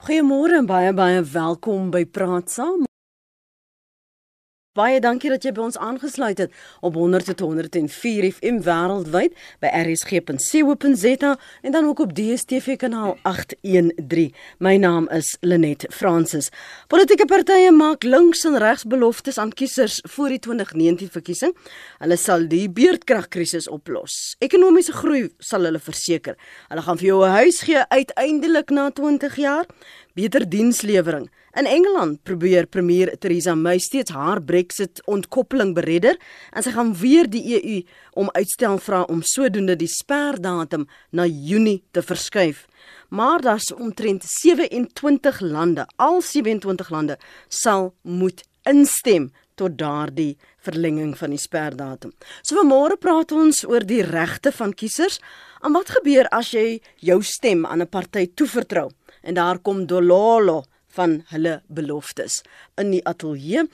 Goeiemôre en baie baie welkom by Praat Saam. Baie dankie dat jy by ons aangesluit het op 100.104 FM wêreldwyd by rsg.co.za en dan ook op DStv kanaal 813. My naam is Lenet Fransis. Politieke partye maak links en regs beloftes aan kiesers voor die 2019 verkiesing. Hulle sal die beurtkragkrisis oplos. Ekonomiese groei sal hulle verseker. Hulle gaan vir jou 'n huis gee uiteindelik na 20 jaar beter dienslewering. In Engeland probeer premier Theresa May steeds haar Brexit ontkoppeling beredder en sy gaan weer die EU om uitstel vra om sodoende die sperdatum na Junie te verskuif. Maar daar's omtrent 27 lande, al 27 lande sal moet instem tot daardie verlenging van die sperdatum. So vanmôre praat ons oor die regte van kiesers. En wat gebeur as jy jou stem aan 'n party toevertrou? En daar kom Dololo van hulle beloftes. In die ateljee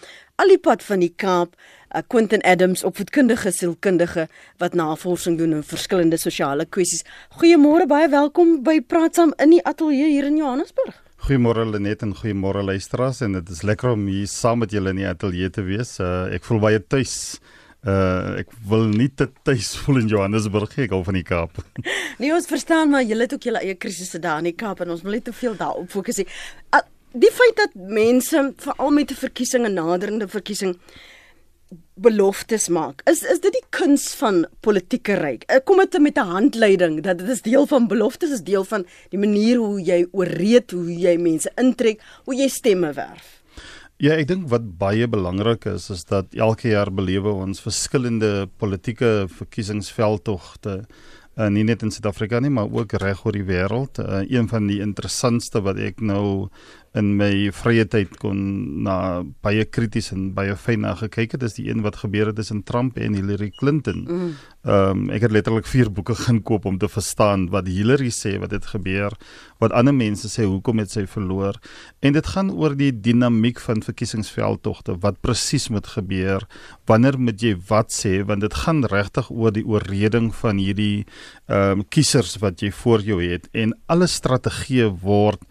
alipad van die Kaap uh, Quentin Adams opvoedkundige sielkundige wat navorsing doen in verskillende sosiale kwessies. Goeiemôre baie welkom by praat saam in die ateljee hier in Johannesburg. Goeiemôre Lenet en goeiemôre luisteraars. En dit is lekker om hier saam met julle in die ateljee te wees. Uh, ek voel baie tuis Uh ek wil nie te tuis voel in Johannesburg ek al van die Kaap. nee, ons verstaan maar julle het ook julle eie krisisse daar in die Kaap en ons wil net te veel daarop fokus. Uh, die feit dat mense veral met 'n verkiesing en naderende verkiesing beloftes maak. Is is dit die kuns van politieke ryk? Uh, kom dit met 'n handleiding dat dit is deel van beloftes is deel van die manier hoe jy ooreed hoe jy mense intrek, hoe jy stemme werf. Ja, ek dink wat baie belangrik is is dat elke jaar belewe ons verskillende politieke verkiesingsveldtogte uh, nie net in Suid-Afrika nie, maar ook reg oor die wêreld. Uh, een van die interessantste wat ek nou in my vrye tyd kon na baie krities en baie fyn na gekyk het is die een wat gebeur het tussen Trump en Hillary Clinton. Mm. Ehm mm. um, ek het letterlik vier boeke gaan koop om te verstaan wat Hillary sê wat het gebeur, wat ander mense sê hoekom het sy verloor en dit gaan oor die dinamiek van verkiesingsveldtogte, wat presies moet gebeur, wanneer moet jy wat sê want dit gaan regtig oor die oorreding van hierdie ehm um, kiesers wat jy voor jou het en alle strategieë word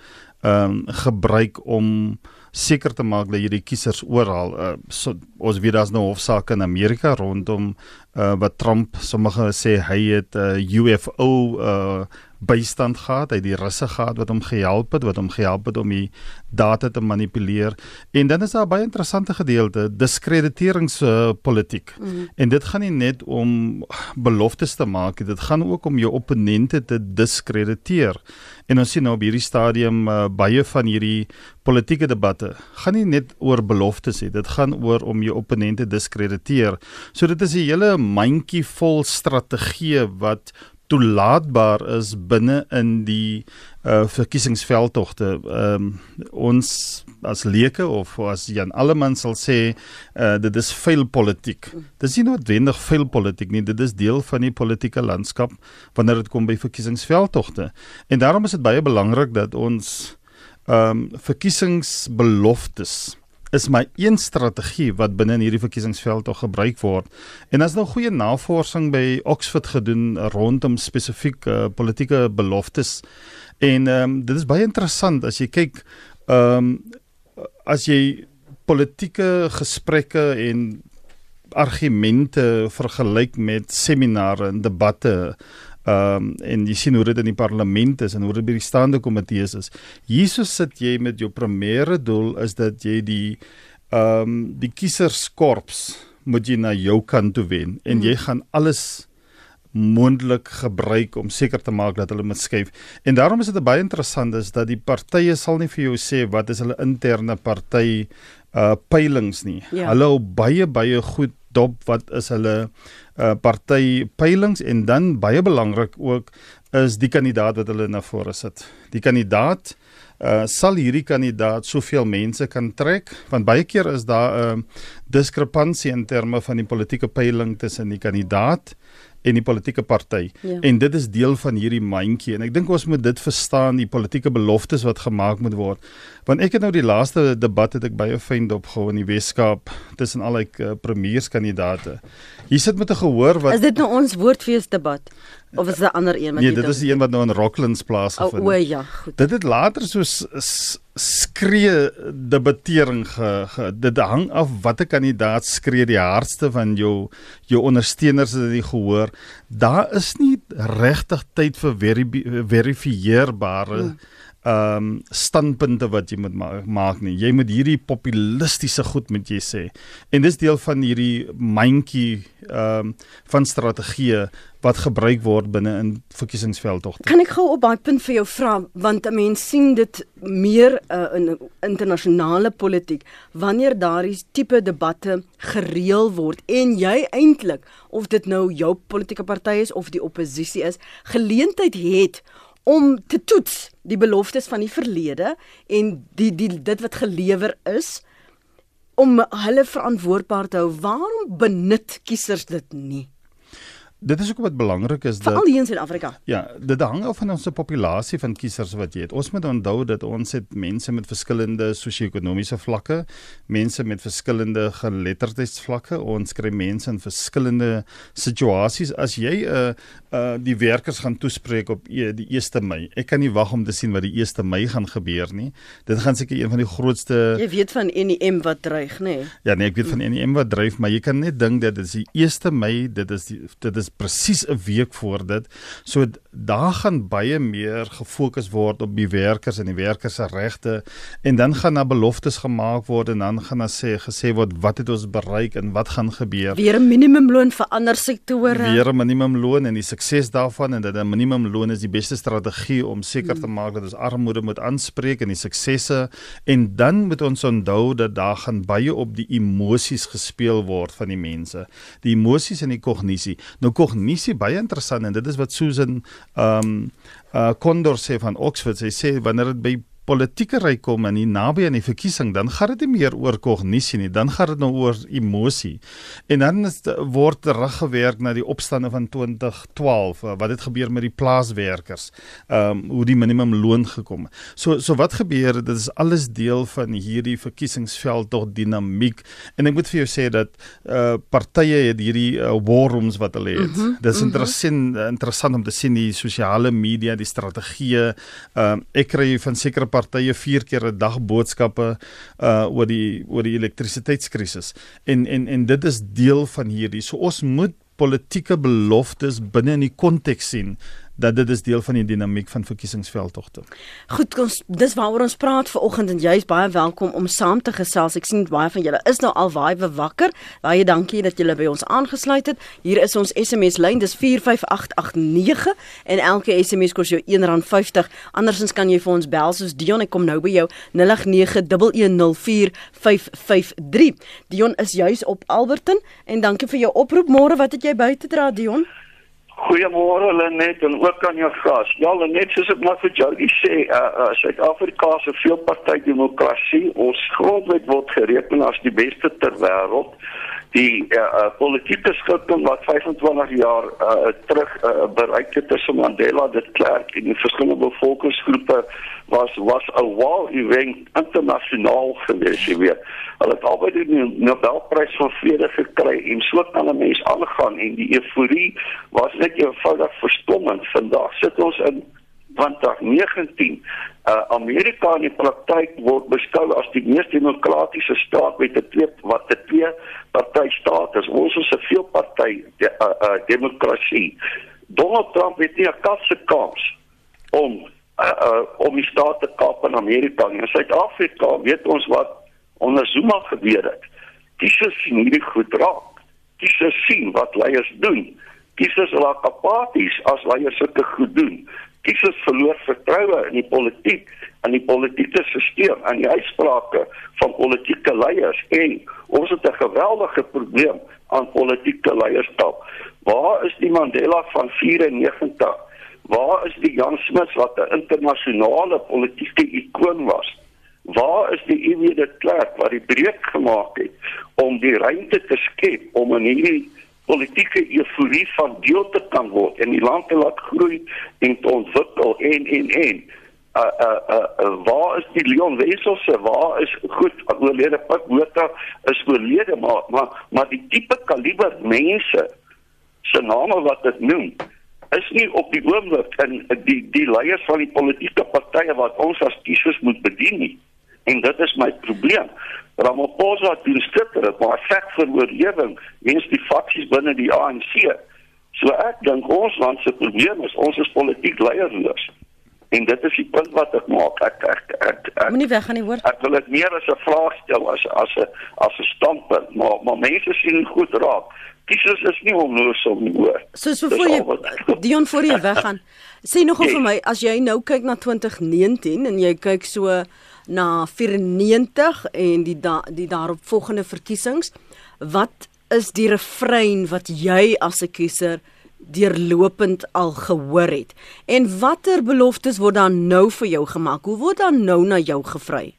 ehm um, gebruik om seker te maak dat hierdie kiesers oral uh, so ons weet daar's nou hofsaake in Amerika rondom uh, wat Trump sommige sê hy het 'n uh, UFO uh, bystand gehad, hy het die russe gehad wat hom gehelp het, wat hom gehelp het om die data te manipuleer. En dan is daar 'n baie interessante gedeelte, diskrediteeringspolitiek. Uh, mm. En dit gaan nie net om beloftes te maak, dit gaan ook om jou opponente te diskrediteer. En ons sien nou op hierdie stadium uh, baie van hierdie politieke debatte gaan nie net oor beloftes nie, dit gaan oor om jou opponente diskrediteer. So dit is 'n hele mandjie vol strategieë wat toelaatbaar is binne in die uh verkiesingsveldtogte. Ehm um, ons as leuke of as Jan Alleman sal sê, uh dit is veel politiek. Dit is nie noodwendig veel politiek nie, dit is deel van die politieke landskap wanneer dit kom by verkiesingsveldtogte. En daarom is dit baie belangrik dat ons ehm um, verkiesingsbeloftes is my een strategie wat binne in hierdie verkiesingsveld tog gebruik word. En as nou goeie navorsing by Oxford gedoen rondom spesifiek uh, politieke beloftes. En ehm um, dit is baie interessant as jy kyk ehm um, as jy politieke gesprekke en argumente vergelyk met seminare en debatte Ehm um, en jy sien hoe dit in die parlement is en hoe dit by die staande komitees is. Hierso sit jy met jou primêre doel is dat jy die ehm um, die kieserskorps moet jy na jou kant toe wen en jy gaan alles mondelik gebruik om seker te maak dat hulle moet skuif. En daarom is dit baie interessant is dat die partye sal nie vir jou sê wat is hulle interne party uh peilings nie. Ja. Hulle hou baie baie goed dop wat is hulle uh, party peilings en dan baie belangrik ook is die kandidaat wat hulle na vore sit. Die kandidaat uh, sal hierdie kandidaat soveel mense kan trek want baie keer is daar 'n uh, diskrepansie in terme van die politieke peiling tussen die kandidaat en die politieke party. Ja. En dit is deel van hierdie mandjie en ek dink ons moet dit verstaan die politieke beloftes wat gemaak moet word. Want ek het nou die laaste debat het ek baie fyn opgehou in die Weskaap tussen al die uh, premierskandidaate. Hier sit met 'n gehoor wat Is dit nou ons woordfees debat? Of is dit 'n ander een wat nee, dit is die een wat nou in Rocklands plaasgevind het? O, ja, goed. Dit het later so skree debattering ge, ge dit hang af watter kandidaat skree die hardste van jou jou ondersteuners het dit gehoor. Daar is nie regtig tyd vir verifieerbare hmm ehm um, standpunte wat jy moet ma maak nie. Jy moet hierdie populistiese goed moet jy sê. En dis deel van hierdie mandjie ehm um, van strategieë wat gebruik word binne in verkiesingsveldtogte. Kan ek gou op daai punt vir jou vra want 'n mens sien dit meer uh, in internasionale politiek wanneer daardie tipe debatte gereël word en jy eintlik of dit nou jou politieke party is of die oppositie is, geleentheid het om te toets die beloftes van die verlede en die die dit wat gelewer is om hulle verantwoordbaar te hou. Waarom benut kiesers dit nie? Dit is ook wat belangrik is dat Veral hier in Suid-Afrika. Ja, dit hang af van ons populasie van kiesers wat jy het. Ons moet onthou dat ons het mense met verskillende sosio-ekonomiese vlakke, mense met verskillende geletterdheidsvlakke. Ons kry mense in verskillende situasies. As jy 'n uh, uh die werkers gaan toespreek op e, die 1 Mei. Ek kan nie wag om te sien wat die 1 Mei gaan gebeur nie. Dit gaan seker een van die grootste Jy weet van NEM wat dreig, nê? Nee? Ja, nee, ek weet van NEM wat dreig, maar jy kan net dink dat dit is die 1 Mei, dit is die dit is presies 'n week voor dit. So daar gaan baie meer gefokus word op die werkers en die werkers se regte en dan gaan daar beloftes gemaak word en dan gaan daar sê gesê word wat het ons bereik en wat gaan gebeur. Weer 'n minimumloon vir ander sektore. Weer 'n minimumloon en die sukses daarvan en dat 'n minimumloon is die beste strategie om seker te maak dat ons armoede moet aanspreek en die suksesse en dan moet ons onthou dat daar gaan baie op die emosies gespeel word van die mense. Die emosies en die kognisie. Nou kognisie baie interessant en dit is wat Susan ehm um, uh Kondor sê van Oxford. Sy sê wanneer dit by politieke ry kom en nie naby aan die verkiesing dan gaan dit nie meer oor kognisie nie dan gaan dit nou oor emosie. En dan is, word teruggewerk na die opstande van 2012 eh, wat het gebeur met die plaaswerkers? Ehm um, hoe die minimumloon gekom so so wat gebeur dit is alles deel van hierdie verkiesingsveld tog dinamiek. En ek moet vir jou sê dat uh, partye het hierdie uh, war rooms wat hulle het. Mm -hmm, dis mm -hmm. interessant interessant om te sien die sosiale media die strategieë. Uh, ek kry van sekere partye vier keer 'n dag boodskappe uh oor die oor die elektrisiteitskrisis. En en en dit is deel van hierdie. So ons moet politieke beloftes binne in die konteks sien dat dit is deel van die dinamiek van verkiesingsveldtogte. Goed, ons dis waaroor ons praat ver oggend en jy's baie welkom om saam te gesels. Ek sien baie van julle is nou al baie wakker. Baie dankie dat julle by ons aangesluit het. Hier is ons SMS lyn, dis 45889 en elke SMS kos jou R1.50. Andersins kan jy vir ons bel soos Dion, ek kom nou by jou 0891104553. Dion is juis op Alberton en dankie vir jou oproep. Môre, wat het jy buite dra Dion? Goeiemôre Lenet en ook aan jou gas. Ja Lenet, soos ek maar vir Jody sê, uh, uh Suid-Afrika se veelpartytjie demokrasie, ons grondwet word gereken as die beste ter wêreld. Die uh, uh politieke skikking wat 25 jaar uh terug uh, bereik het tussen Mandela, de Klerk en die verskillende bevolkingsgroepe was was 'n wow event internasionaal geweest, jy weet. Hulle het albei die Nobelprys vir vrede gekry en so kan 'n mens aangaan en die euforie was net eenvoudig verstommend. Vandag sit ons in 2019. Uh, Amerika in praktyk word beskou as die mees demokratiese staat met 'n twee wat 'n twee party staat is. Ons is 'n veelparty de, uh, uh, demokrasie. Donald Trump het nie 'n kans se kans om uh, uh, om die staat te kaap in Amerika. In Suid-Afrika weet ons wat onder Zuma gebeur het. Kiesers sien hierdie goed raak. Kiesers sien wat leiers doen. Kiesers raak apaties as leiers sulke goed doen. Kiesers verloor vertroue in die politiek en die politieke stelsel en die uitsprake van politieke leiers en ons het 'n geweldige probleem aan politieke leierskap. Waar is die Mandela van 94? Waar is die Jan Smuts wat 'n internasionale politieke ikoon was? Waar is die EW de Klerk wat die breek gemaak het om die ruimte te skep om in hierdie politieke euforie van deel te kan word en die land te laat groei en te ontwikkel en en en uh uh uh, uh waar is die Leon Wessels se waar is goed oorlede Pik Botha is oorlede maar maar maar die tipe kaliber mense se name wat dit noem is nie op die oomblik in die die leiers van die politieke partye wat ons as kiesers moet bedien nie. En dit is my probleem. Ramaphosa doen skitter, maar veg vir oorlewing mens die faksies binne die ANC. So ek dink ons land se probleem is ons is politiek leierloos. En dit is die punt wat ek maak. Ek ek ek, ek Moenie weggaan nie hoor. Ek wil dit meer as 'n vraag stel as as 'n as 'n standpunt, maar maar mense sien goed raak. Kiesers is nie onnoos om nie hoor. So so voor jy Dion voor jy weggaan. Sê nogal Yes. vir my as jy nou kyk na 2019 en jy kyk so na 94 en die da, die daaropvolgende verkiesings, wat is die refrein wat jy as 'n kiezer deurlopend al gehoor het? En watter beloftes word dan nou vir jou gemaak? Hoe word dan nou na jou gevry?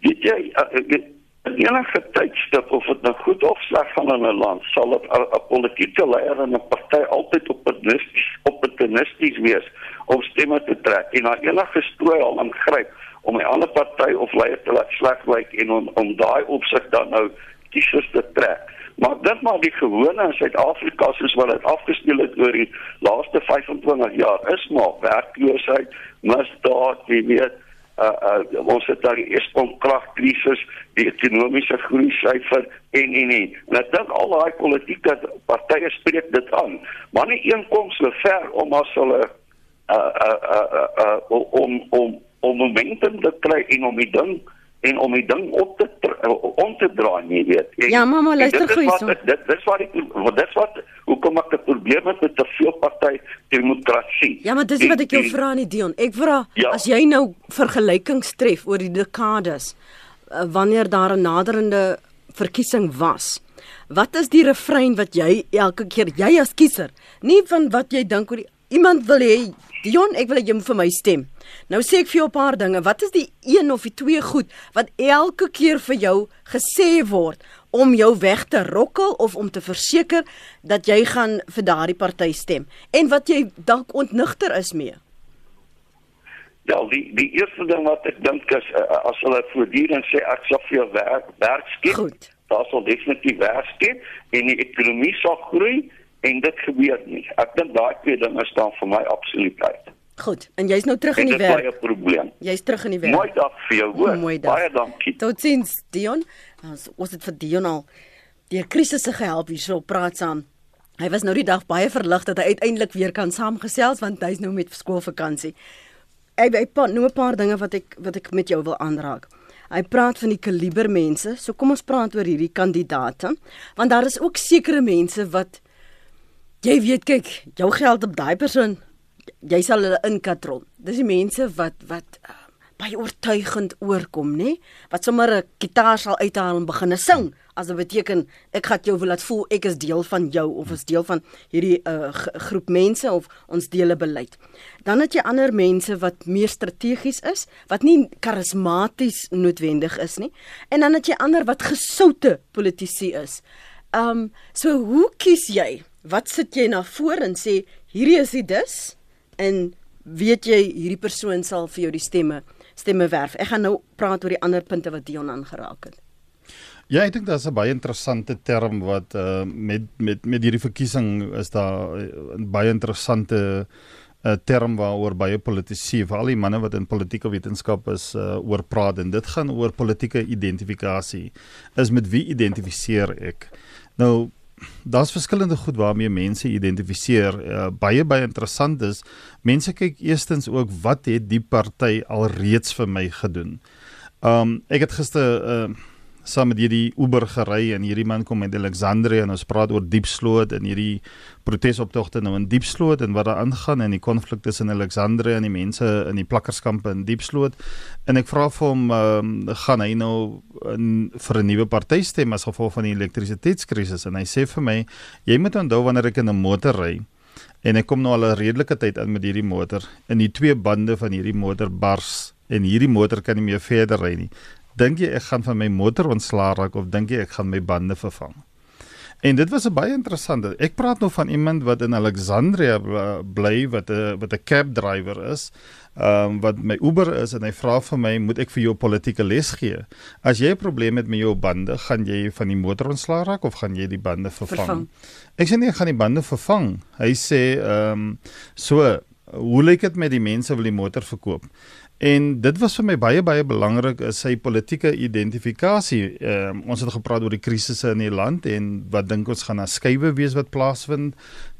Weet jy, uh, uh, in enige tydstip of dit nou goed of sleg in 'n land, sal 'n 'n politieke leier en 'n party altyd opportunisties opportunisties wees om stemme te trek en na enige strooi al ingryp om 'n ander party of leier te laat sleg lyk en om om daai opsig dan nou kiesers te trek. Maar dit maar die gewone in Suid-Afrika soos wat dit afgespeel het oor die laaste 25 jaar is maar werkloosheid, misdaad, jy weet, uh, uh, ons het daar die Eskom kragkrisis, die ekonomiese groei syfer en en en. Ek dink al daai politieke partye spreek dit aan, maar nie een kom so ver om as hulle uh, uh, uh, uh, uh, om om om momentum te kry en om die ding en om die ding op te tr- om te draai, jy weet. En, Ja, maar maar en luister hierso. ek- Dit dis wat ek dis wat hoekom ek 'n probleem het met te veel party demokrasie. Ja, maar dis nie wat ek jou En- en- vra nie Dion. Ek vra Ja. as jy nou vergelykings tref oor die dekades uh, wanneer daar 'n naderende verkiesing was. Wat is die refrein wat jy elke keer jy as kiezer, nie van wat jy dink oor die, iemand wil hê Dion, ek wil hê jy moet vir my stem. Nou sê ek vir jou 'n paar dinge. Wat is die een of die twee goed wat elke keer vir jou gesê word om jou weg te rokkel of om te verseker dat jy gaan vir daardie party stem en wat jy dalk ontnigter is mee? Ja, die die eerste ding wat ek dink is uh, as hulle voortdurend sê ek sal vir jou werk werk skep. Goed. Daar sal definitief werk skep en die ekonomie sal groei en dit gebeur nie. Ek dink daai twee dinge staan vir my absoluut uit. Goed, en jy's nou terug En in die dit is baie werk. 'n probleem. Jy's terug in die werk. Mooi dag vir jou hoor. Mooi dag. Baie dankie. Totsiens Dion. Ons ons het vir Dion al deur krisisse gehelp hierso praat saam. Hy was nou die dag baie verlig dat hy uiteindelik weer kan saamgesels want hy's nou met skoolvakansie. Hy hy pa noem 'n paar dinge wat ek wat ek met jou wil aanraak. Hy praat van die kaliber mense. So kom ons praat oor hierdie kandidate want daar is ook sekere mense wat jy weet kyk, jou geld op daai persoon jy sal hulle inkatrol. Dis die mense wat wat uh, baie oortuigend oorkom, nê? Wat sommer 'n gitaar sal uithaal en begine sing as dit beteken ek gaan jou wil laat voel ek is deel van jou of is deel van hierdie uh, groep mense of ons dele beleid. Dan het jy ander mense wat meer strategies is, wat nie karismaties noodwendig is nie. En dan het jy ander wat gesoute politici is. Um so hoe kies jy? Wat sit jy na voor en sê hierdie is die dis en weet jy hierdie persoon sal vir jou die stemme stemme werf. Ek gaan nou praat oor die ander punte wat Dion aangeraak het. Ja, ek dink daar's 'n baie interessante term wat uh met met met hierdie verkiesing is daar uh, 'n baie interessante 'n uh, term waaroor baie politici, veral die manne wat in politieke wetenskap is, uh, oor praat en dit gaan oor politieke identifikasie. Is met wie identifiseer ek? Nou daar's verskillende goed waarmee mense identifiseer. Uh, baie baie interessant is mense kyk eerstens ook wat het die party alreeds vir my gedoen. Um ek het gister uh saam met hierdie Uber gery en hierdie man kom uit Alexandrië en ons praat oor Diepsloot en hierdie protesoptogte nou in Diepsloot en wat daar aangaan en die konflik tussen Alexandrië en die mense in die plakkerskampe in Diepsloot. En ek vra vir hom um, gaan hy nou in, vir 'n nuwe party stem as gevolg van die elektrisiteitskrisis? En hy sê vir my jy moet onthou wanneer ek in 'n motor ry en ek kom nou al 'n redelike tyd aan met hierdie motor en die twee bande van hierdie motor bars en hierdie motor kan nie meer verder ry nie dink jy ek gaan van my motor ontslaa raak of dink jy ek gaan my bande vervang? En dit was 'n baie interessante. Ek praat nou van iemand wat in Alexandria bly wat 'n wat 'n cab driver is. Ehm um, wat my Uber is en hy vra vir my, "Moet ek vir jou politieke les gee? As jy 'n probleem het met jou bande, gaan jy van die motor ontslaa raak of gaan jy die bande vervang?" vervang. Ek sê nee, ek gaan die bande vervang. Hy sê, "Ehm um, so, hoe lyk dit met die mense wil die motor verkoop?" En dit was vir my baie baie belangrik is sy politieke identifikasie. Ehm uh, ons het gepraat oor die krisisse in die land en wat dink ons gaan na skuwe wees wat plaasvind,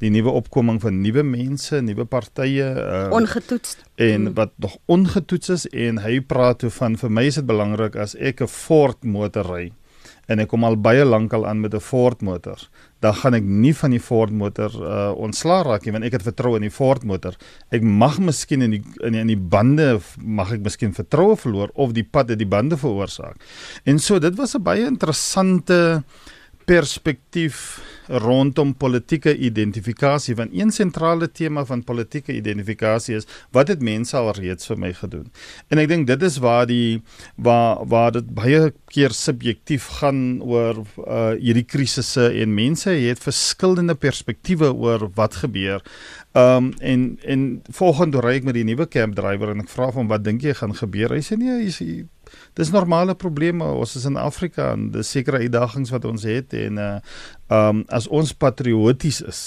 die nuwe opkoming van nuwe mense, nuwe partye, uh, ongetoets en mm. wat nog ongetoets is en hy praat toe van vir my is dit belangrik as ek 'n Ford motor ry en ek kom al baie lank al aan met 'n Ford motor, dan gaan ek nie van die Ford motor uh ontslaa raak nie want ek het vertroue in die Ford motor. Ek mag miskien in die in die, in die bande mag ek miskien vertroue verloor of die pad het die bande veroorsaak. En so dit was 'n baie interessante perspektief rondom politieke identifikasie want een sentrale tema van politieke identifikasie is wat het mense al reeds vir my gedoen. En ek dink dit is waar die waar waar dit baie keer subjektief gaan oor uh hierdie krisisse en mense het verskillende perspektiewe oor wat gebeur. Um en en volgende ry ek met die nuwe camp driver en ek vra hom wat dink jy gaan gebeur? Hy sê nee, hy sê dis normale probleme. Ons is in Afrika en dis sekere uitdagings wat ons het en uh um as ons patrioties is.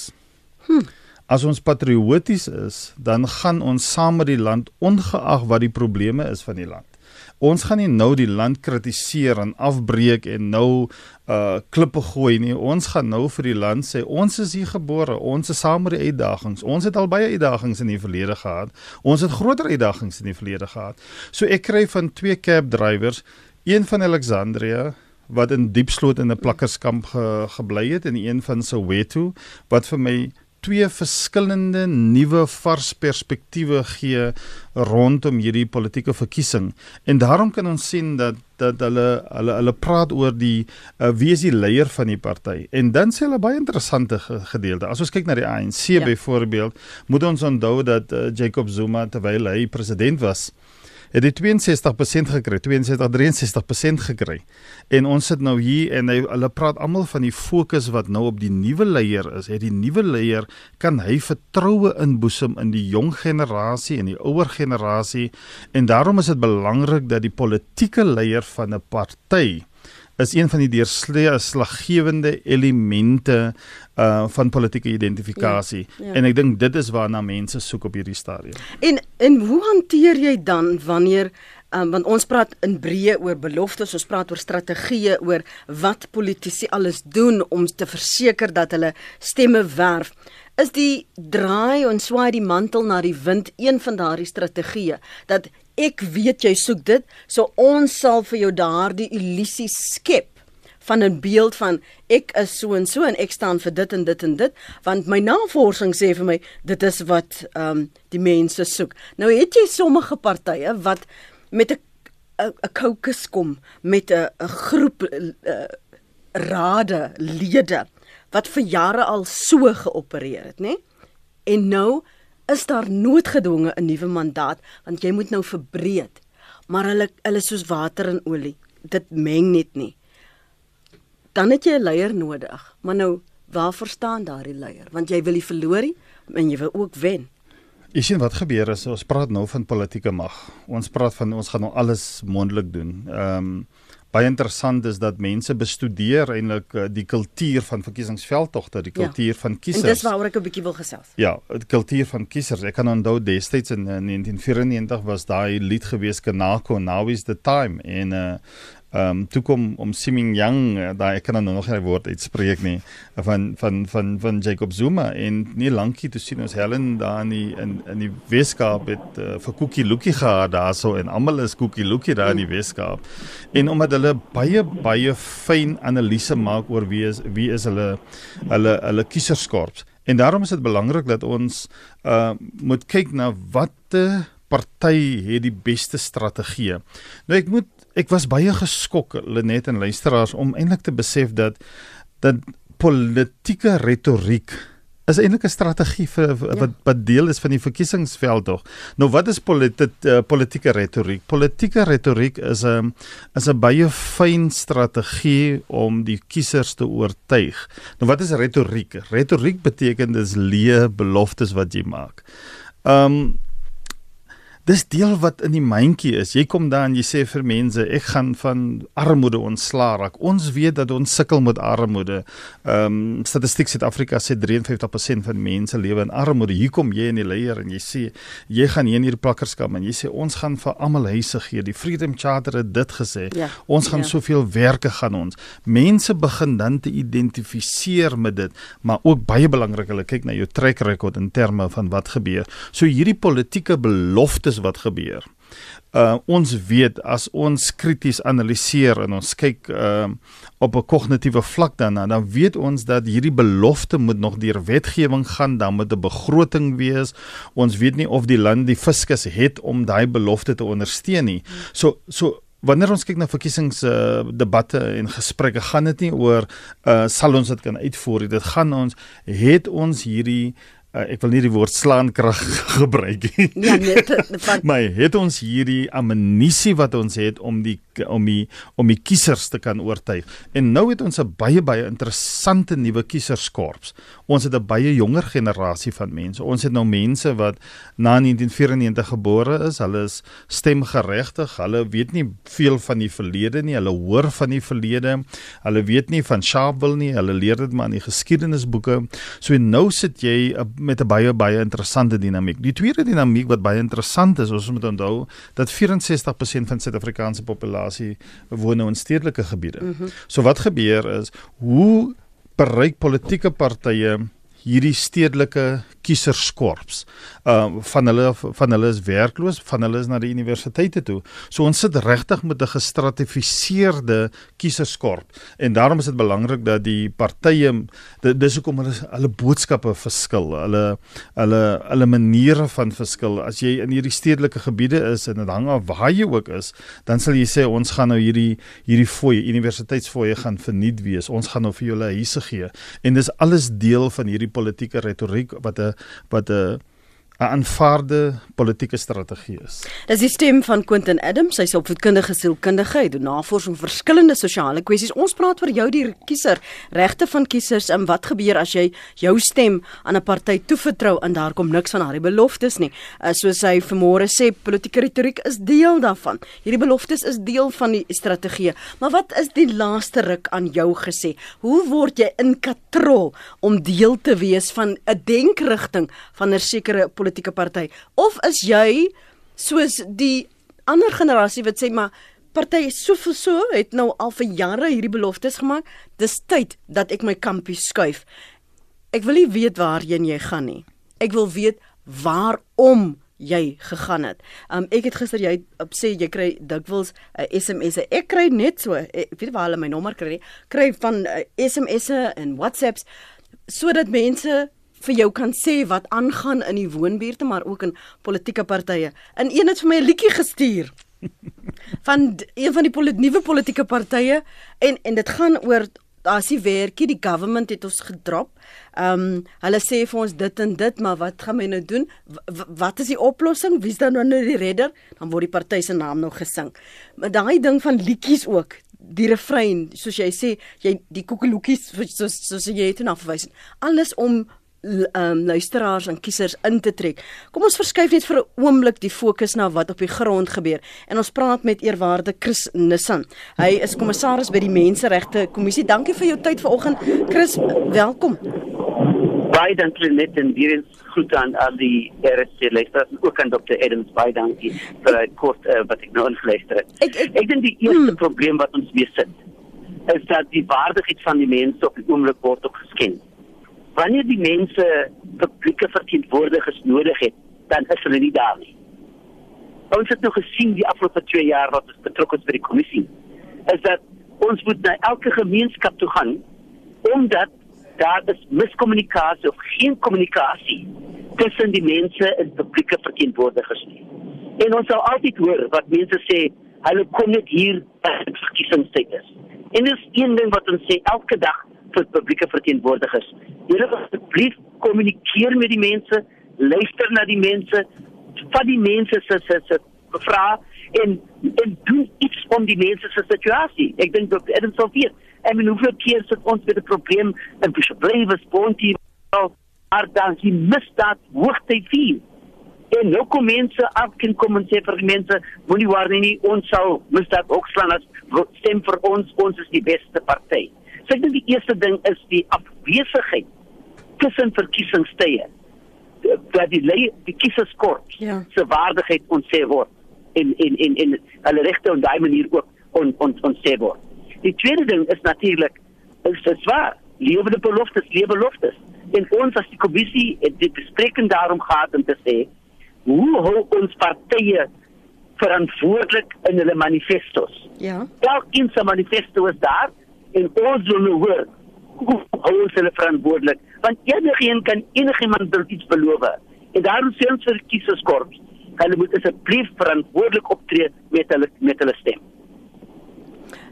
Hm. As ons patrioties is, dan gaan ons saam met die land ongeag wat die probleme is van die land. Ons gaan nie nou die land kritiseer en afbreek en nou uh klippe gooi nie. Ons gaan nou vir die land sê ons is hier gebore, ons is saam met die uitdagings. Ons het al baie uitdagings in die verlede gehad. Ons het groter uitdagings in die verlede gehad. So ek kry van twee cab drivers, een van Alexandria wat in Diepsloot in 'n plakkerskamp ge, gebly het en een van Soweto wat vir my twee verskillende nuwe vars perspektiewe gee rondom hierdie politieke verkiesing. En daarom kan ons sien dat dat hulle hulle hulle praat oor die uh, wie is die leier van die party. En dan sê hulle baie interessante gedeelte. As ons kyk na die ANC ja. byvoorbeeld, moet ons onthou dat uh, Jacob Zuma terwyl hy president was, het hy 62% gekry, 62-63% gekry. En ons sit nou hier en hy hulle praat almal van die fokus wat nou op die nuwe leier is. Het die nuwe leier kan hy vertroue inboesem in die jong generasie en die ouer generasie en daarom is dit belangrik dat die politieke leier van 'n party is een van die deurslaggewende elemente uh van politieke identifikasie ja, ja. en ek dink dit is waarna mense soek op hierdie stadium. En en hoe hanteer jy dan wanneer um, want ons praat in breë oor beloftes, ons praat oor strategieë oor wat politici alles doen om te verseker dat hulle stemme werf. Is die draai en swaai die mantel na die wind een van daardie strategieë dat ek weet jy soek dit, so ons sal vir jou daardie illusie skep van 'n beeld van ek is so en so en ek staan vir dit en dit en dit want my navorsing sê vir my dit is wat ehm um, die mense soek. Nou het jy sommige partye wat met 'n 'n caucus kom met 'n 'n groep uh, rade lede wat vir jare al so geopereer het, nê? En nou is daar noodgedwonge 'n nuwe mandaat want jy moet nou verbreed. Maar hulle hulle soos water en olie. Dit meng net nie. Dan het jy 'n leier nodig. Maar nou, waar verstaan daardie leier? Want jy wil nie verloor nie en jy wil ook wen. Ek sien wat gebeur is ons praat nou van politieke mag. Ons praat van ons gaan nou alles moontlik doen. Ehm um, baie interessant is dat mense bestudeer eintlik uh, die kultuur van verkiesingsveldtogte, die ja. kultuur ja. van kiesers. En dis waaroor ek 'n bietjie wil gesels. Ja, die kultuur van kiesers. Ek kan onthou destyds in uh, 1994 was daai lied gewees Kanako Now is the time en uh, ehm um, toe kom om Siming Yang uh, daai ek kan nou nog nie woord uitspreek nie van van van van Jacob Zuma. En nie lankie te sien ons Helen daar in die, in in die Weskaap het uh, vir Cookie Lookie gehad daarso en almal is Cookie Lookie daar in die Weskaap. En omdat hulle baie baie fyn analise maak oor wie is wie is hulle hulle hulle kieserskorps en daarom is dit belangrik dat ons uh moet kyk na watte party het die beste strategie. Nou ek moet ek was baie geskok Lenet en luisteraars om eintlik te besef dat dat politieke retoriek is eintlik 'n strategie vir ja. wat wat deel is van die verkiesingsveld tog. Nou wat is politi uh, politieke retoriek? Politieke retoriek is 'n is 'n baie fyn strategie om die kiesers te oortuig. Nou wat is retoriek? Retoriek beteken dis leë beloftes wat jy maak. Ehm um, dis deel wat in die mandjie is. Jy kom daar en jy sê vir mense, ek gaan van armoede ontslaa raak. Ons weet dat ons sukkel met armoede. Ehm um, Statistiek Suid-Afrika sê 53% van mense lewe in armoede. Hier kom jy in die leier en jy sê jy gaan hier in hierdie plakkerskap en jy sê ons gaan vir almal huise gee. Die Freedom Charter het dit gesê. Ja, ons gaan ja. soveel werke gaan ons. Mense begin dan te identifiseer met dit, maar ook baie belangrik, hulle kyk na jou track record in terme van wat gebeur. So hierdie politieke beloftes is wat gebeur. Uh ons weet as ons krities analiseer en ons kyk uh op 'n kognitiewe vlak daarna, dan weet ons dat hierdie belofte moet nog deur wetgewing gaan, dan moet 'n begroting wees. Ons weet nie of die land die fiskus het om daai belofte te ondersteun nie. So so Wanneer ons kyk na verkiesings uh, debatte en gesprekke gaan dit nie oor uh, sal ons dit kan uitvoer dit gaan ons het ons hierdie uh, ek wil nie die woord slaankrag gebruik nie. Ja, net wat Maar het ons hierdie ammunisie wat ons het om die om die om die kiesers te kan oortuig. En nou het ons 'n baie baie interessante nuwe kieserskorps. Ons het 'n baie jonger generasie van mense. Ons het nou mense wat na 1994 gebore is. Hulle is stemgeregtig. Hulle weet nie veel van die verlede nie. Hulle hoor van die verlede. Hulle weet nie van Sharpeville nie. Hulle leer dit maar in die geskiedenisboeke. So nou sit jy met 'n baie baie interessante dinamiek. Die tweede dinamiek wat baie interessant is, ons moet onthou dat 64% van Suid-Afrikaanse populasie woon nou in stedelike gebiede. Mm -hmm. So wat gebeur is hoe bereik politieke partye hierdie stedelike kieserskorps. Uh van hulle van hulle is werkloos, van hulle is na die universiteite toe. So ons sit regtig met 'n gestratifiseerde kieserskorp en daarom is dit belangrik dat die partye dis hoekom hulle hulle boodskappe verskil. Hulle hulle hulle maniere van verskil. As jy in hierdie stedelike gebiede is en dit hang af waar jy ook is, dan sal jy sê ons gaan nou hierdie hierdie fooie, universiteitsfooie gaan verniet wees. Ons gaan nou vir julle huise gee. En dis alles deel van hierdie politieke retoriek wat 'n wat 'n 'n aanvaarde politieke strategie is. Dis die stem van Quentin Adams, hy's opvoedkundige sielkundige, hy doen navorsing oor verskillende sosiale kwessies. Ons praat oor jou die kiezer, regte van kiesers en wat gebeur as jy jou stem aan 'n party toevertrou en daar kom niks van haar beloftes nie. Uh, soos hy vanmôre sê, politieke retoriek is deel daarvan. Hierdie beloftes is deel van die strategie. Maar wat is die laaste ruk aan jou gesê? Hoe word jy in katrol om deel te wees van 'n denkrigting van 'n sekere politieke party of is jy soos die ander generasie wat sê maar party is soveel so het nou al vir jare hierdie beloftes gemaak dis tyd dat ek my kampie skuif ek wil nie weet waarheen jy gaan nie ek wil weet waarom jy gegaan het. Um ek het gister jy op sê jy kry dikwels 'n uh, SMS'e. Ek kry net so, ek weet waar hulle my nommer kry, kry van uh, SMS'e en WhatsApps sodat mense vir jou kan sê wat aangaan in die woonbuurte maar ook in politieke partye. In een het vir my 'n liedjie gestuur van een van die polit nuwe politieke partye en en dit gaan oor as die werkie die government het ons gedrop. Ehm um, hulle sê vir ons dit en dit, maar wat gaan my nou doen? W wat is die oplossing? Wie's dan nou die redder? Dan word die party se naam nog gesing. Maar daai ding van liedjies ook die refrein soos jy sê jy die koekeloekies soos soos jy het nou verwys alles om um, luisteraars en kiesers in te trek. Kom ons verskuif net vir 'n oomblik die fokus na wat op die grond gebeur en ons praat met eerwaarde Chris Nissan. Hy is kommissaris by die Menseregte Kommissie. Dankie vir jou tyd vanoggend. Chris, welkom. Baie dankie net en hier is goed aan al die RSC luisteraars ook aan Dr. Adams. Baie dankie vir die kort uh, wat ek nou ingeluister het. Ek ek, ek dink die eerste hmm. probleem wat ons weer sit is dat die waardigheid van die mense op die oomblik word ook geskend wanneer die mense publieke verteenwoordigers nodig het, dan is hulle nie daar nie. Ons het nou gesien die afgelope 2 jaar wat ons betrokke is by die kommissie, is dat ons moet na elke gemeenskap toe gaan omdat daar is miskommunikasie of geen kommunikasie tussen die mense en publieke verteenwoordigers nie. En ons sal altyd hoor wat mense sê, hulle kom net hier as dit verkiesingstyd is. En dis een ding wat ons sê elke dag vir publieke verteenwoordigers. Julle asseblief kommunikeer met die mense, luister na die mense, vat die mense se se se vra en en doen iets om die mense se situasie. Ek dink dat Adam Sofie, en men hoeveel keer sit ons met 'n probleem in Bishop Blavis Bounty, maar dan jy mis dat hoogte vier. En nou kom mense af kan kom en sê vir die mense, moenie worry nie, ons sal mis dat ook slaan as stem vir ons, ons is die beste party. So ek dink die eerste ding is die afwesigheid tussen verkiesingstye dat die lei die kieserskorps ja. se waardigheid ontsê word en en en en hulle regte op daai manier ook on on ontsê word. Die tweede ding is natuurlik is dit swaar. Lewende beloftes, lewe beloftes. En ons as die kommissie het dit bespreking daarom gehad om te sê hoe hou ons partye verantwoordelik in hulle manifestos. Ja. Elkeen se manifesto is daar en ons wil nou hoor hoe ons hulle verantwoordelik want enigeen kan enigiemand iets beloof. En daarom sê ons vir kieserskorps, hulle moet asseblief verantwoordelik optree met hulle met hulle stem.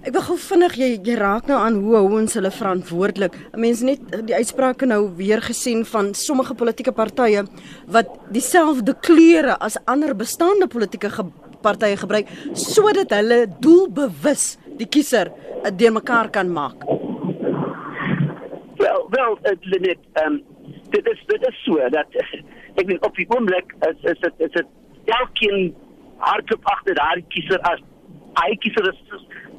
Ek wil gou vinnig jy jy raak nou aan hoe hou ons hulle verantwoordelik. Mense net die uitsprake nou weer gesien van sommige politieke partye wat dieselfde kleure as ander bestaande politieke partye gebruik sodat hulle doelbewus die kiezer eh, deurmekaar kan maak. Wel, wel, uh, Lenet, um, dit is dit is so dat ek weet op die oomblik is is dit is dit elkeen hardop agter daai kiezer as hy kiezer is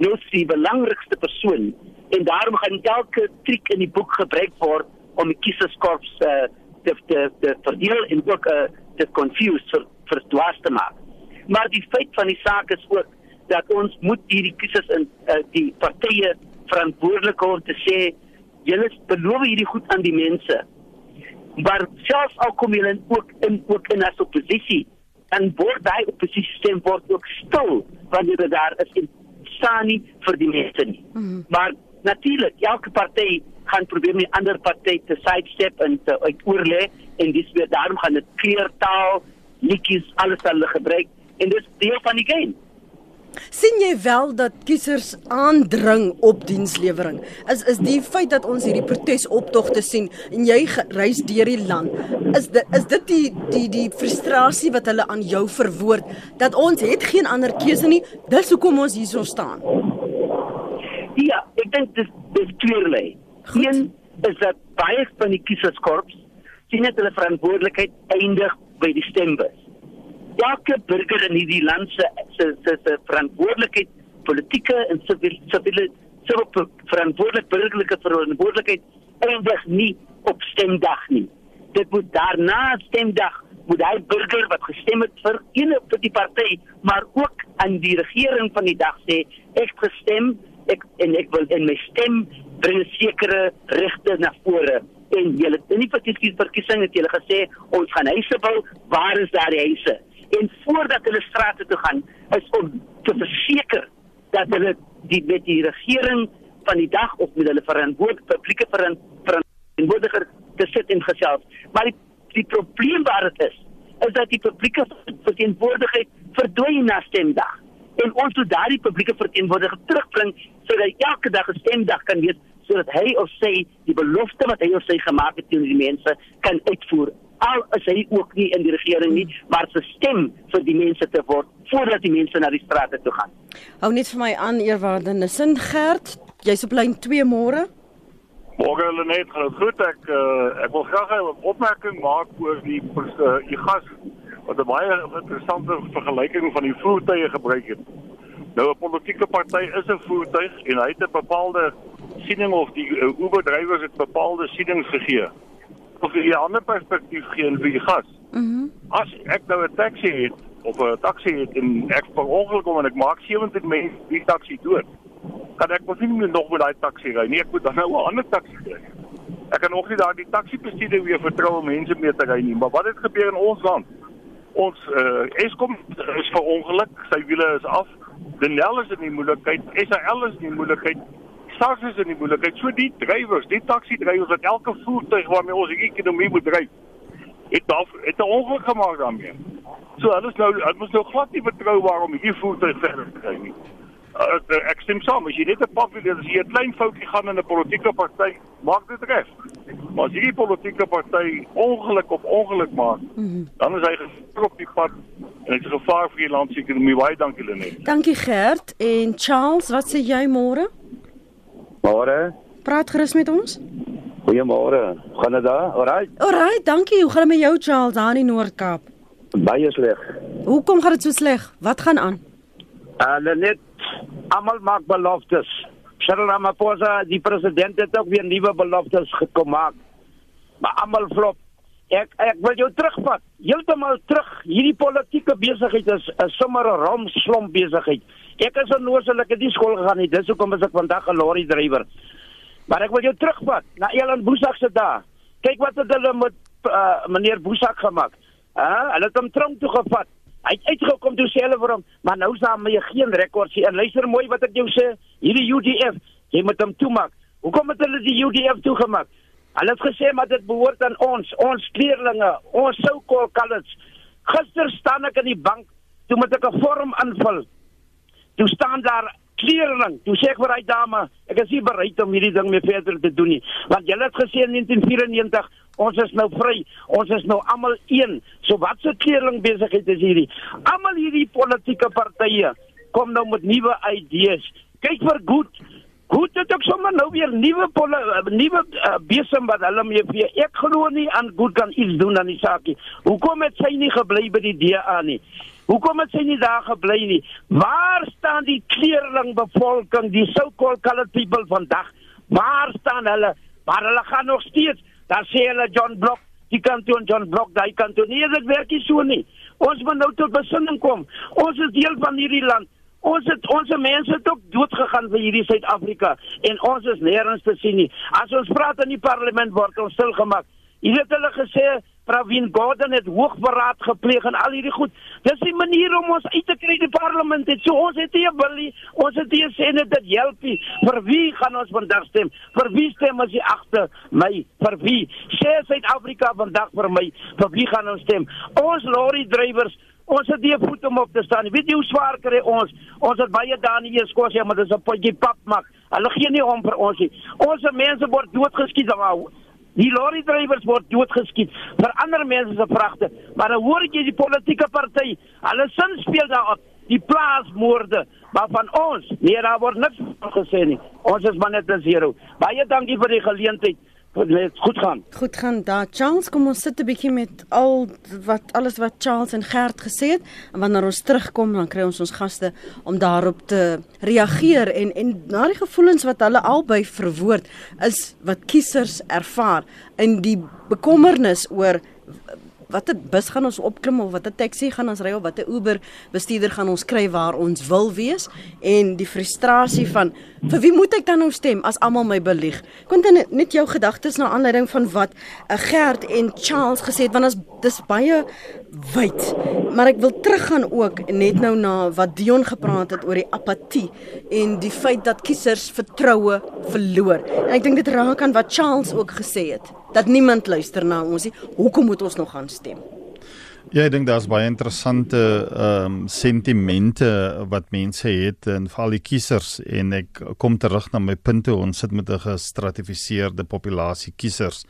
nou die belangrikste persoon en daarom gaan elke triek in die boek gebruik word om die kieserskorps uh, te te te verdeel en ook uh, te confuse vir vir dwaas te maak. Maar die feit van die saak is ook dat ons moet hierdie kiesers in uh, die partye verantwoordelik hou te sê julle beloof hierdie goed aan die mense. Maar selfs al kom julle ook in ook in as oppositie, dan word daai oppositie stem word ook stil wanneer dit daar is en staan nie vir die mense nie. Mm -hmm. Maar natuurlik, elke party gaan probeer met ander party te sidestep en te uitoorlê en dis weer daarom gaan dit kleurtaal, liedjies, alles hulle gebruik en dis deel van die game sien jy wel dat kiesers aandring op dienslewering? Is is die feit dat ons hierdie protesoptogte sien en jy reis deur die land, is dit is dit die die die frustrasie wat hulle aan jou verwoord dat ons het geen ander keuse nie, dis hoekom ons hierso staan. Ja, ek dink dis dis kleurlei. Een is dat baie van die kieserskorps sien net hulle verantwoordelikheid eindig by die stembus elke burger in hierdie land se se se, se verantwoordelikheid politieke en siviele siviele siviele verantwoordelik burgerlike verantwoordelikheid eindig nie op stemdag nie. Dit moet daarna stemdag moet hy burger wat gestem het vir een of die party, maar ook aan die regering van die dag sê ek gestem ek en ek wil in my stem bring sekere regte na vore en julle in die verkiesing het julle gesê ons gaan huise bou waar is daar die huise en voordat hulle strate toe gaan is om te verseker dat hulle die met die regering van die dag of met hulle verantwoordelike publieke verantwoordiger te sit en gesels. Maar die die probleem waar dit is, is dat die publieke verantwoordigheid verdwyn na stemdag. En ons moet daardie publieke verantwoordiger terugbring sodat elke dag 'n stemdag kan wees sodat hy of sy die belofte wat hy of sy gemaak het teenoor die mense kan uitvoer al is hy ook nie in die regering nie, maar sy stem vir die mense te word voordat die mense na die strate toe gaan. Hou net vir my aan eerwaarde Nissen Gert, jy's op lyn 2 môre. Môre hulle net gaan goed ek uh, ek wil graag 'n opmerking maak oor die uh, die gas wat 'n baie interessante vergelyking van die voertuie gebruik het. Nou 'n politieke party is 'n voertuig en hy het 'n bepaalde siening of die uh, Uber drywers het bepaalde sienings gegee of jy 'n ander perspektief gee vir die gas. Mhm. Mm As ek nou 'n taxi het of 'n taxi het en ek per ongeluk kom en ek maak 70 mense die taxi dood, kan ek mos nie nog met daai taxi ry nie. Ek moet dan nou 'n ander taxi kry. Ek kan nog nie daai taxi bestuurder weer vertrou om mense mee te ry nie. Maar wat het gebeur in ons land? Ons uh, Eskom is ver ongeluk, sy wiele is af. Denel is in die moeilikheid, SAL is in die moeilikheid. SARS is in die moeilikheid. So die drywers, die taxi drywers wat elke voertuig waarmee ons ekonomie moet dryf, het daar het 'n ongeluk gemaak daarmee. So hulle is nou hulle moet nou glad nie betroubaar om hierdie voertuig verder te kry nie. uh, ek stem saam, as jy net 'n papie, as jy 'n klein foutjie gaan in 'n politieke party, maak dit reg. Maar as hierdie politieke party ongeluk op ongeluk maak, mm -hmm. dan is hy gestrop op die pad en dit is gevaar vir die land se ekonomie. Baie dankie Lenet. Dankie Gert en Charles, wat sê jy môre? Môre. Praat gerus met ons. Goeiemôre. Gaan dit daar? Alraai. Alraai, dankie. Hoe gaan dit met jou Charles daar in Noord-Kaap? Baie sleg. Hoekom gaan dit so sleg? Wat gaan aan? Hulle uh, net almal maak beloftes. Cyril Ramaphosa, die president het ook weer nuwe beloftes gekom maak. Maar almal flop. Ek ek wil jou terugvat. Heeltemal terug. Hierdie politieke besigheid is 'n sommer 'n romslomp besigheid. Ek is onnoselike die skool gegaan nie. Dis hoekom ek vandag 'n lorry drywer. Maar ek wil jou terugvat na Elan Boesak se dae. Kyk wat het hulle met uh, meneer Boesak gemaak. Ah, hulle het hom tronk toe gevat. Hy het uitgekom toe sê hulle vir hom, maar nou staan my geen rekord sien. Luister mooi wat ek jou sê. Hierdie UDF, jy moet hom toemaak. Hoekom het hulle die UDF toegemaak? Hulle het gesê maar dit behoort aan ons, ons kleerlinge, ons sou-called colours. Gister staan ek in die bank toe met 'n vorm invul. Toe staan daar kleerling. Toe sê ek vir hy dame, ek is nie bereid om hierdie ding meer verder te doen nie. Want julle het gesê in 1994 Ons is nou vry. Ons is nou almal een. So wat se kleerling besigheid is hierdie? Almal hierdie politieke partye kom nou met nuwe idees. Kyk vir goed. Goed het ook sommer nou weer nuwe nuwe uh, besem wat hulle mee vir. Ek glo nie aan goed kan iets doen aan die saakie. Hoekom het sy nie gebly by die DA nie? Hoekom het sy nie daar gebly nie? Waar staan die kleerling bevolking, die so-called colored people vandag? Waar staan hulle? Maar hulle gaan nog steeds Dan sê hulle John Block, die kantoor John Block, daai kantoor. Nee, dit werk nie so nie. Ons moet nou tot besinning kom. Ons is deel van hierdie land. Ons het ons mense het ook dood gegaan vir hierdie Suid-Afrika en ons is nêrens te sien nie. As ons praat in die parlement word ons stil gemaak. Jy het hulle gesê Pravin Gordhan het hoogverraad gepleeg en al hierdie goed. Dis die manier om ons uit te kry die parlement. Het. So ons het hier wil nie, ons het hier sê net dit help nie. Vir wie gaan ons vandag stem? Vir wie stem as jy agter my? Vir wie? Sê Suid-Afrika vandag vir my. Vir wie gaan ons stem? Ons lorry drywers Ons het die voet om op te staan. Weet jy hoe swaar kry ons? Ons het baie eens kos ja, maar dis 'n potjie pap maak. Hulle gee nie om vir ons nie. Ons mense word doodgeskiet daar. Die lorry drywers word doodgeskiet vir ander mense se vragte. Maar dan hoor jy die politieke party, hulle sin speel daarop, die plaasmoorde, maar van ons, nee, daar word niks gesê nie. Ons is maar net 'n zero. Baie dankie vir die geleentheid net goed gaan. Goed gaan daar. Charles, kom ons sit 'n bietjie met al wat alles wat Charles en Gert gesê het en wanneer ons terugkom dan kry ons ons gaste om daarop te reageer en en na die gevoelens wat hulle albei verwoord is wat kiesers ervaar in die bekommernis oor watter bus gaan ons opklim of watter taxi gaan ons ry of watter Uber bestuurder gaan ons kry waar ons wil wees en die frustrasie van vir wie moet ek dan nou stem as almal my belieg. Quentin net jou gedagtes na aanleiding van wat uh, Gert en Charles gesê het want as dis baie wyd. Maar ek wil teruggaan ook net nou na wat Dion gepraat het oor die apatie en die feit dat kiesers vertroue verloor. En ek dink dit raak aan wat Charles ook gesê het dat niemand luister na ons nie. Hoekom moet ons nog gaan stem? Ja, ek dink daar's baie interessante ehm um, sentimente wat mense het en veral die kiesers en ek kom terug na my punte ons sit met 'n gestratifiseerde populasie kiesers.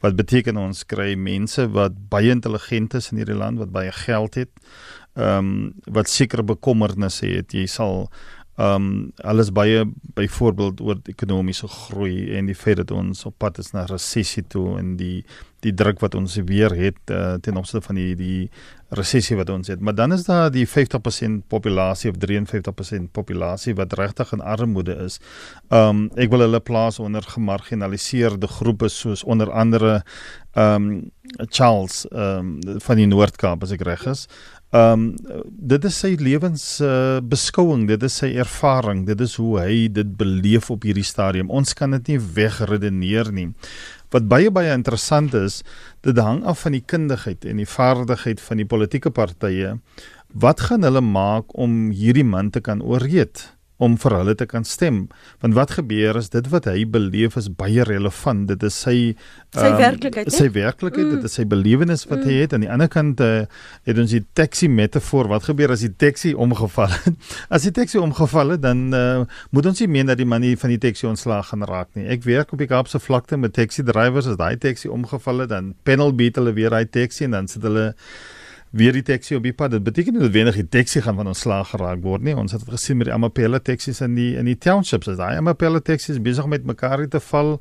Wat beteken ons kry mense wat baie intelligent is in hierdie land wat baie geld het. Ehm um, wat sekere bekommernisse het. Jy sal um, alles baie byvoorbeeld oor ekonomiese groei en die feit dat ons op pad is na resessie toe en die die druk wat ons weer het uh, ten opsigte van die die resessie wat ons het. Maar dan is daar die 50% populasie of 53% populasie wat regtig in armoede is. Ehm um, ek wil hulle plaas onder gemarginaliseerde groepe soos onder andere ehm um, Charles ehm um, van die Noord-Kaap as ek reg is. Ehm um, dit is sy lewens uh, beskouing, dit is sy ervaring, dit is hoe hy dit beleef op hierdie stadium. Ons kan dit nie wegredeneer nie. Wat baie baie interessant is, dit hang af van die kundigheid en die vaardigheid van die politieke partye. Wat gaan hulle maak om hierdie man te kan ooreed? Om vir hulle te kan stem. Want wat gebeur is dit wat hy beleef is baie relevant. Dit is sy sy um, werklikheid. Sy werklikheid, mm. dit is sy belewenis wat mm. hy het. Aan die ander kant uh, het ons die taxi metafoor. Wat gebeur as die taxi omgeval het? as die taxi omgeval het, dan uh, moet ons nie meen dat die man van die taxi ontslaag gaan raak nie. Ek werk op die Kaapse vlakte met taxi drivers. As daai taxi omgeval het, dan panel beat hulle weer daai taxi en dan sit hulle weer die taxi op die pad. Dit beteken nie noodwendig die taxi gaan van ontslaag geraak word nie. Ons het dit gesien met die Amapela taxis in die in die townships. As daai Amapela taxis besig om met mekaar te val,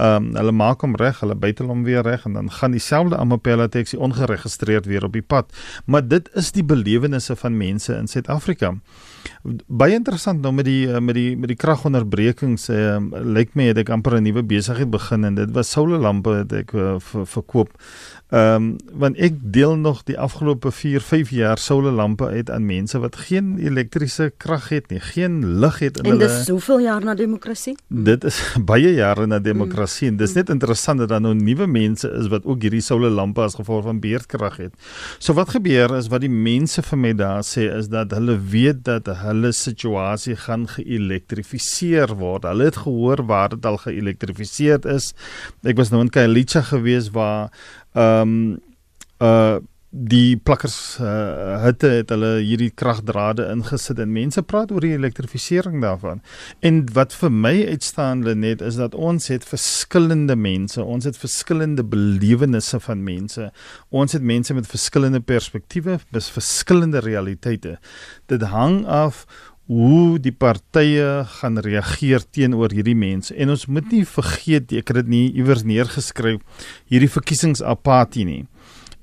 ehm um, hulle maak hom reg, hulle bytel hom weer reg en dan gaan dieselfde Amapela taxi ongeregistreerd weer op die pad. Maar dit is die belewennisse van mense in Suid-Afrika. Baie interessant nou met die met die met die kragonderbrekings uh, lyk my het ek amper 'n nuwe besigheid begin en dit was solarlampe wat ek uh, verkoop. Ehm um, want ek deel nog die afgelope 4, 5 jaar solarlampe uit aan mense wat geen elektriese krag het nie, geen lig het in en hulle. En dis soveel jaar na demokrasie? Dit is baie jare na demokrasie mm. En dis net interessant dat daar nou nuwe mense is wat ook hierdie solarlampe as gevolg van beerdkrag het. So wat gebeur is wat die mense vir my daar sê is dat hulle weet dat hulle situasie gaan geelektrifiseer word. Hulle het gehoor waar dit al geelektrifiseer is. Ek was nou in Kailicha gewees waar ehm um, uh die plakkers uh, hitte het hulle hierdie kragdrade ingesit en mense praat oor die elektrifisering daarvan. En wat vir my uitstaan net is dat ons het verskillende mense, ons het verskillende belewennisse van mense. Ons het mense met verskillende perspektiewe, bis verskillende realiteite. Dit hang af hoe die partye gaan reageer teenoor hierdie mense. En ons moet nie vergeet, ek het dit nie iewers neergeskryf, hierdie verkiesingsapatie nie.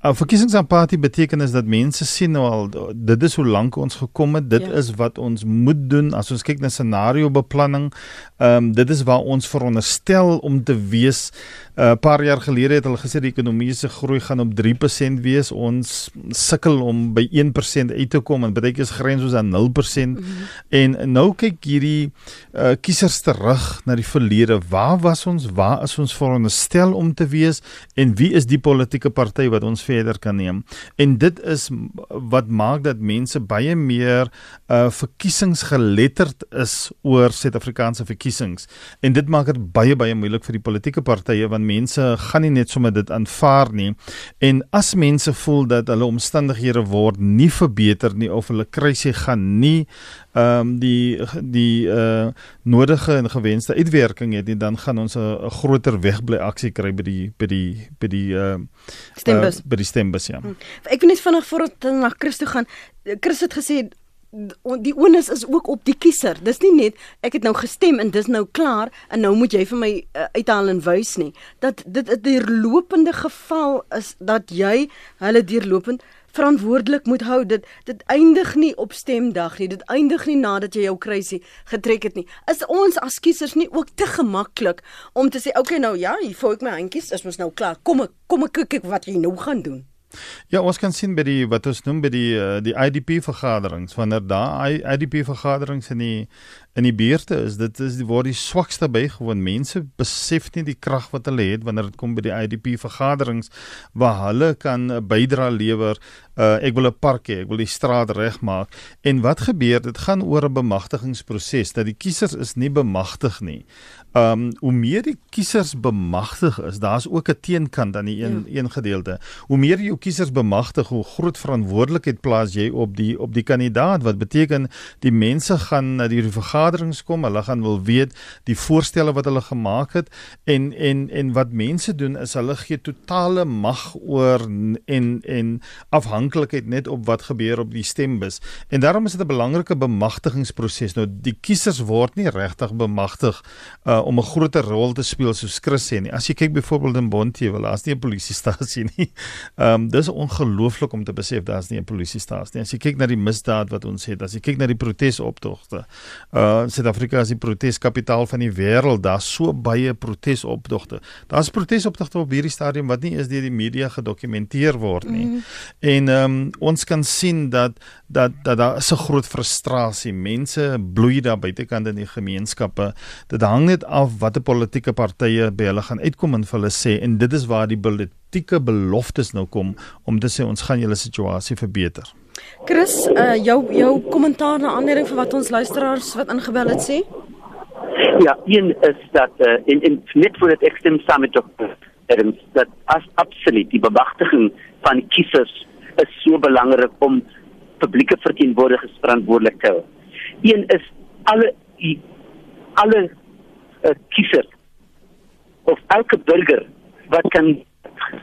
'n Verkiesingsampatie beteken is dat mense sien nou al dit is hoe lank ons gekom het, dit ja. is wat ons moet doen as ons kyk na scenario beplanning. Ehm um, dit is waar ons veronderstel om te wees. 'n uh, paar jaar gelede het hulle gesê die ekonomiese groei gaan op 3% wees. Ons sukkel om by 1% uit te kom en baie keer is grens ons aan 0%. Mm -hmm. En nou kyk hierdie uh, kiesers terug na die verlede. Waar was ons? Waar is ons veronderstel om te wees en wie is die politieke party wat ons verder kan neem. En dit is wat maak dat mense baie meer uh verkiesingsgeletterd is oor Suid-Afrikaanse verkiesings. En dit maak dit baie baie moeilik vir die politieke partye want mense gaan nie net sommer dit aanvaar nie. En as mense voel dat hulle omstandighede word nie verbeter nie of hulle krisis gaan nie ehm um, die die uh nodige en gewenste uitwerking het nie dan gaan ons 'n groter wegbly aksie kry by die by die by die uh stembus uh, by die stembus ja. Hmm. Ek wil net vinnig voordat na Christo gaan. Chris het gesê die onus is ook op die kiezer. Dis nie net ek het nou gestem en dis nou klaar en nou moet jy vir my uh, uithaal en wys nie. Dat dit 'n deurlopende geval is dat jy hulle deurlopend verantwoordelik moet hou. Dit dit eindig nie op stemdag nie. Dit eindig nie nadat jy jou kruisie getrek het nie. Is ons as kiesers nie ook te gemaklik om te sê, "Oké, okay, nou ja, hier voel ek my handjies, is mos nou klaar. Kom ek kom ek kyk wat jy nou gaan doen." Ja, ons kan sien by die wat ons noem by die uh, die IDP vergaderings wanneer daar IDP vergaderings in die in die buurte is, dit is word die swakste bygewoon. Mense besef nie die krag wat hulle het wanneer dit kom by die IDP vergaderings waar hulle kan uh, bydra lewer. Uh, ek wil 'n park hê, ek wil die straat regmaak. En wat gebeur? Dit gaan oor 'n bemagtigingsproses dat die kiesers is nie bemagtig nie. Ehm um, hoe meer die kiesers bemagtig is, daar's ook 'n teenkant aan die een ja. een gedeelte. Hoe meer jou kiesers bemagtig, hoe groot verantwoordelikheid plaas jy op die op die kandidaat wat beteken die mense gaan na die vergaderings kom, hulle gaan wil weet die voorstelle wat hulle gemaak het en en en wat mense doen is hulle gee totale mag oor en en afhanklikheid net op wat gebeur op die stembus. En daarom is dit 'n belangrike bemagtigingsproses. Nou die kiesers word nie regtig bemagtig uh, om 'n groter rol te speel soos Chris sê nie. As jy kyk byvoorbeeld in Bonteheuwel, daar's nie 'n polisiestasie nie. Ehm um, dis ongelooflik om te besef daar's nie 'n polisiestasie nie. As jy kyk na die misdaad wat ons het, as jy kyk na die protesoptogte. Uh Suid-Afrika is die proteskapitaal van die wêreld. Daar's so baie protesoptogte. Daar's protesoptogte op hierdie stadium wat nie eens deur die media gedokumenteer word nie. Mm. En ehm um, ons kan sien dat dat dat daar is 'n groot frustrasie. Mense bloei daar buitekant in die gemeenskappe. Dit hang net af watter politieke partye by hulle gaan uitkom en vir hulle sê en dit is waar die politieke beloftes nou kom om te sê ons gaan julle situasie verbeter. Chris, uh jou jou kommentaar na aanleiding van wat ons luisteraars wat ingebel het sê? Ja, een is dat uh, in in net voor het ek stem saam met dokter Adams dat as absoluut die bemagtiging van kiesers is so belangrik om publieke verteenwoordigers verantwoordelik te hou. Een is alle alle uh, kiesers of elke burger wat kan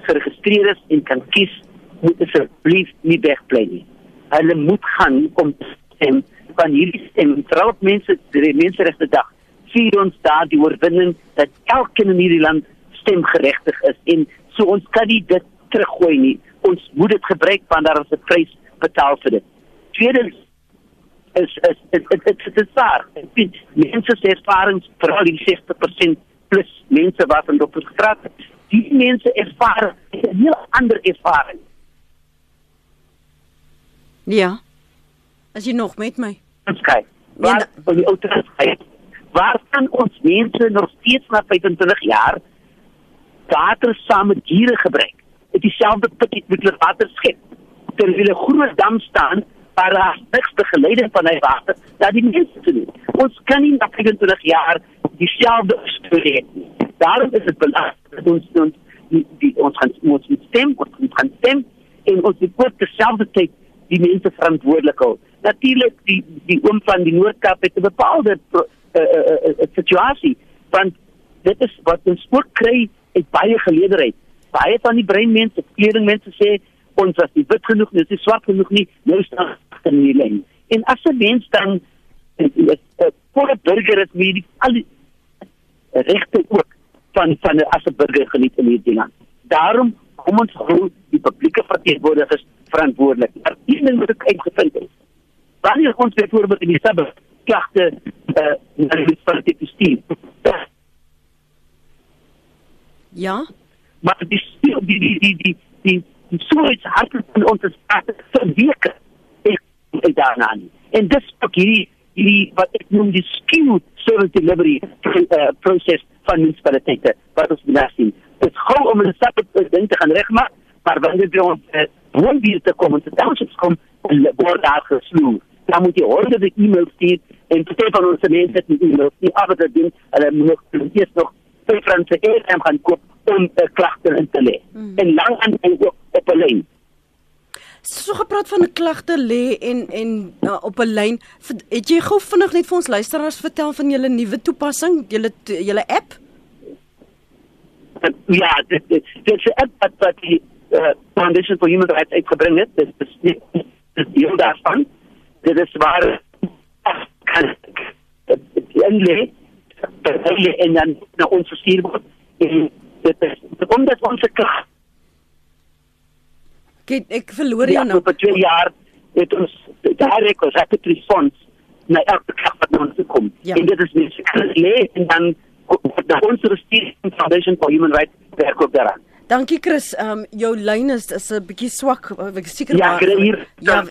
geregistreer is en kan kies moet asseblief nie wegbly nie. Hulle moet gaan om en van hierdie stem veral mense die menseregte dag vier ons daar die oorwinning dat elkeen in hierdie land stemgeregtig is en so ons kan nie dit teruggooi nie. Ons moet dit gebruik want daar is 'n prys betaal vir dit. Tweedens is is dit dit dit is daar. Mense se ervarings veral die 60% plus mense wat van dokter gepraat het. Die mense ervaar 'n heel ander ervaring. Ja. As jy nog met my. Kyk. Waar van die ouers kyk. Waar kan ons mense nog steeds na 25 jaar water saam met diere gebruik? Dit dieselfde put met hulle water skep. Terwyl 'n groot dam staan waar daar niks begeleiding van hy water, dat die mense te doen. Ons kan nie na 25 jaar dieselfde storie hê nie. Daarom is dit belangrik dat ons ons die, die ons gaan ons stem, ons gaan stem en ons moet terselfdertyd die mense verantwoordelik hou. Natuurlik die die oom van die Noord-Kaap het 'n bepaalde uh, uh, uh, uh, situasie want dit is wat ons ook kry uit baie geleederheid. Baie van die breinmense, kledingmense sê ons as die wit genoeg, dis nie swart genoeg nie, nou staan in die lyn. En as 'n mens dan 'n volle burger is met die al die regte ook van van as 'n burger geniet in hierdie land. Daarom kom ons hou die publieke verteenwoordigers verantwoordelik. Maar een ding moet ek uitgevind het. Wanneer ons byvoorbeeld in die suburb klagte eh uh, na die munisipaliteit stuur. Ja. Maar die die die die die die, die, die so iets hartlik van ons is vir weke daarna nie. En dis ook hierdie hierdie wat ek noem die skewed service delivery uh, proses van munisipaliteite wat ons belasting. Dit gou om 'n stap te dink te gaan regmaak, maar wanneer jy ons uh, woon weer te kom en te townships kom, word daar gesloe. Dan moet jy honderde e-mails stuur en te van ons mense het die e-mails nie af te doen, hulle moet nog eers nog vir Franse EM gaan koop om 'n uh, klagte in te lê. Mm. En lang aan en ook op 'n lyn. So gepraat van klagte lê en en uh, op 'n lyn, het jy gou vinnig net vir ons luisteraars vertel van julle nuwe toepassing, julle julle app? Ja, dit dit dit is 'n app wat die uh, Foundation for Human Rights uitgebring het. Dit is dit is deel daarvan. Dit is waar kan inlê en dan na ons gestuur word. En dit is omdat ons krag Kyk, ek verloor jou ja, nou. Vir 2 jaar het ons daar ek was ek het respons na elke krag wat ons kom. Ja. En dit is nie seker lê en dan dan ons gestuur Foundation for Human Rights werk ook daaraan. Dankie Chris. Ehm um, jou lyn is is 'n bietjie swak. Ek seker ja, maar hier, ja,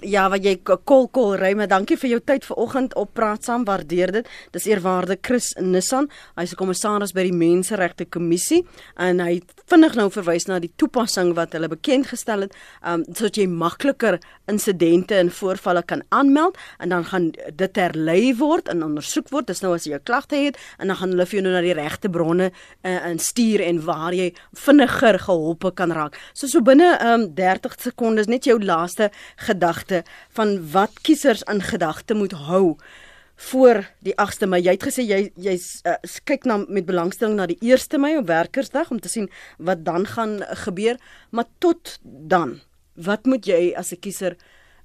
ja, wat jy kol kol ry, maar dankie vir jou tyd vanoggend op praat saam. Waardeer dit. Dis eerwaarde Chris Nissan. Hy's 'n kommissaris by die Menseregte Kommissie en hy vinnig nou verwys na die toepassing wat hulle bekend gestel het, ehm um, sodat jy makliker insidente en voorvalle kan aanmeld en dan gaan dit terlei word en ondersoek word. Dis nou as jy 'n klagte het en dan gaan hulle vir jou nou na die regte bronne uh, en stuur en waar jy vinniger geholpe kan raak. So so binne um, 30 sekondes net jou laaste gedagte van wat kiesers in gedagte moet hou voor die 8ste Mei. Jy het gesê jy jy uh, kyk na met belangstelling na die 1ste Mei op Werkersdag om te sien wat dan gaan gebeur, maar tot dan, wat moet jy as 'n kiezer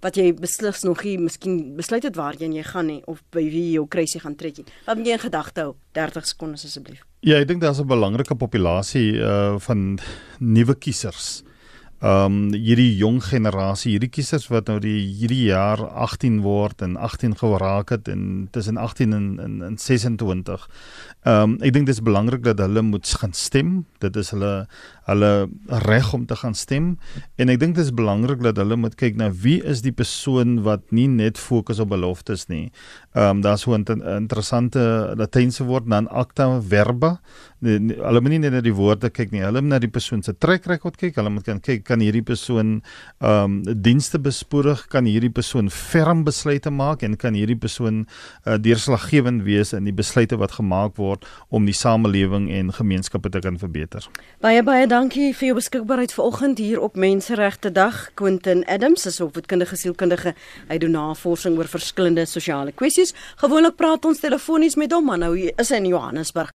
wat jy beslis nog nie miskien besluit het waarheen jy gaan nie of by wie jy jou kruisie gaan trek nie. Wat moet jy in gedagte hou? 30 sekondes asseblief. Ja, ek dink daar's 'n belangrike populasie uh van nuwe kiesers. Um hierdie jong generasie, hierdie kiesers wat nou die hierdie jaar 18 word en 18 geraak het en tussen 18 en en, en 26. Um ek dink dit is belangrik dat hulle moet gaan stem. Dit is hulle hulle reg om te gaan stem en ek dink dit is belangrik dat hulle moet kyk na wie is die persoon wat nie net fokus op beloftes nie. Ehm um, daar's so 'n interessante Latynse woord dan acta verba. Hulle moet nie net na die woorde kyk nie, hulle moet na die persoon se trek rekord kyk. Hulle moet kan kyk kan hierdie persoon ehm um, dienste bespoedig, kan hierdie persoon ferm besluite maak en kan hierdie persoon uh, deurslaggewend wees in die besluite wat gemaak word om die samelewing en gemeenskappe te kan verbeter. Baie baie dankie vir jou beskikbaarheid vanoggend hier op Menseregte Dag. Quentin Adams is opvoedkundige sielkundige. Hy doen navorsing oor verskillende sosiale kwessies. Gewoonlik praat ons telefonies met hom, maar nou is hy in Johannesburg.